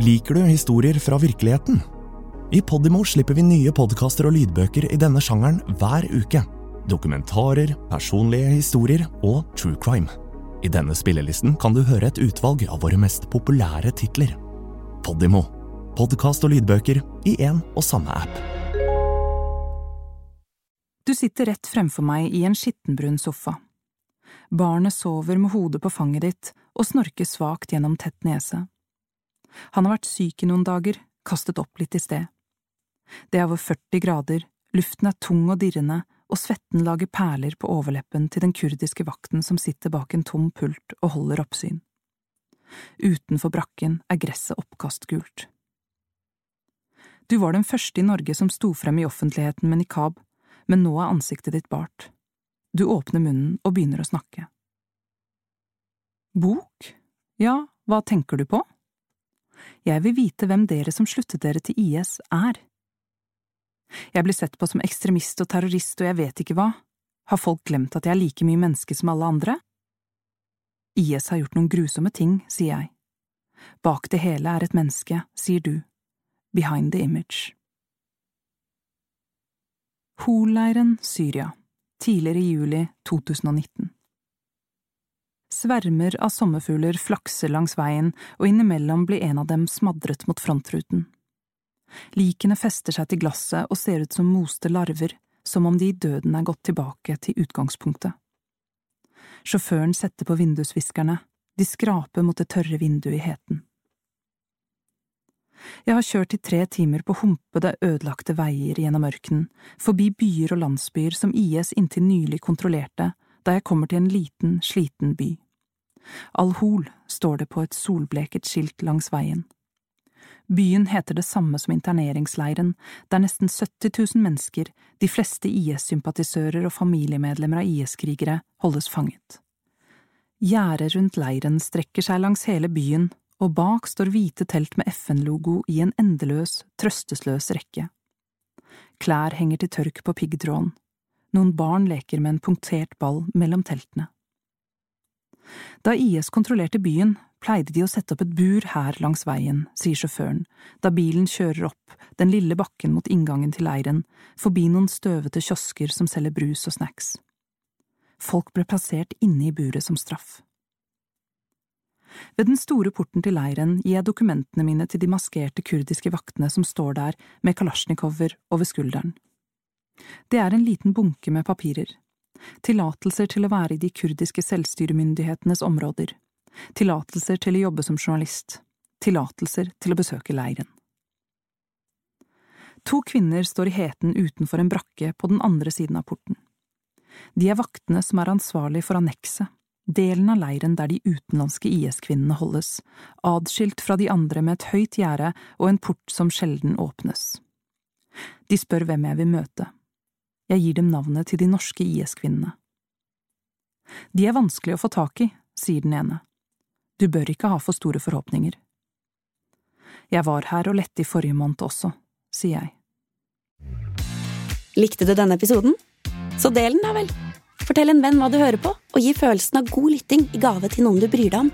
Liker du historier fra virkeligheten? I Podimo slipper vi nye podkaster og lydbøker i denne sjangeren hver uke. Dokumentarer, personlige historier og true crime. I denne spillelisten kan du høre et utvalg av våre mest populære titler. Podimo. Podkast og lydbøker i én og samme app. Du sitter rett fremfor meg i en skittenbrun sofa. Barnet sover med hodet på fanget ditt og snorker svakt gjennom tett nese. Han har vært syk i noen dager, kastet opp litt i sted. Det er over 40 grader, luften er tung og dirrende, og svetten lager perler på overleppen til den kurdiske vakten som sitter bak en tom pult og holder oppsyn. Utenfor brakken er gresset oppkastgult. Du var den første i Norge som sto frem i offentligheten med nikab, men nå er ansiktet ditt bart. Du åpner munnen og begynner å snakke. Bok? Ja, hva tenker du på? Jeg vil vite hvem dere som sluttet dere til IS, er. Jeg blir sett på som ekstremist og terrorist og jeg vet ikke hva. Har folk glemt at jeg er like mye menneske som alle andre? IS har gjort noen grusomme ting, sier jeg. Bak det hele er et menneske, sier du. Behind the image. Hol-leiren, Syria tidligere i juli 2019. Svermer av sommerfugler flakser langs veien, og innimellom blir en av dem smadret mot frontruten. Likene fester seg til glasset og ser ut som moste larver, som om de i døden er gått tilbake til utgangspunktet. Sjåføren setter på vindusviskerne, de skraper mot det tørre vinduet i heten. Jeg har kjørt i tre timer på humpede, ødelagte veier gjennom ørkenen, forbi byer og landsbyer som IS inntil nylig kontrollerte, da jeg kommer til en liten, sliten by. Al-Hol står det på et solbleket skilt langs veien. Byen heter det samme som interneringsleiren, der nesten 70 000 mennesker, de fleste IS-sympatisører og familiemedlemmer av IS-krigere, holdes fanget. Gjerdet rundt leiren strekker seg langs hele byen og bak står hvite telt med FN-logo i en endeløs, trøstesløs rekke. Klær henger til tørk på piggtråden. Noen barn leker med en punktert ball mellom teltene. Da IS kontrollerte byen, pleide de å sette opp et bur her langs veien, sier sjåføren, da bilen kjører opp den lille bakken mot inngangen til leiren, forbi noen støvete kiosker som selger brus og snacks. Folk ble plassert inne i buret som straff. Ved den store porten til leiren gir jeg dokumentene mine til de maskerte kurdiske vaktene som står der med kalasjnikover over skulderen. Det er en liten bunke med papirer. Tillatelser til å være i de kurdiske selvstyremyndighetenes områder. Tillatelser til å jobbe som journalist. Tillatelser til å besøke leiren. To kvinner står i heten utenfor en brakke på den andre siden av porten. De er vaktene som er ansvarlig for annekset, delen av leiren der de utenlandske IS-kvinnene holdes, adskilt fra de andre med et høyt gjerde og en port som sjelden åpnes. De spør hvem jeg vil møte. Jeg gir dem navnet til de norske IS-kvinnene. De er vanskelig å få tak i, sier den ene. Du bør ikke ha for store forhåpninger. Jeg var her og lette i forrige måned også, sier jeg. Likte du denne episoden? Så del den, da vel! Fortell en venn hva du hører på, og gi følelsen av god lytting i gave til noen du bryr deg om.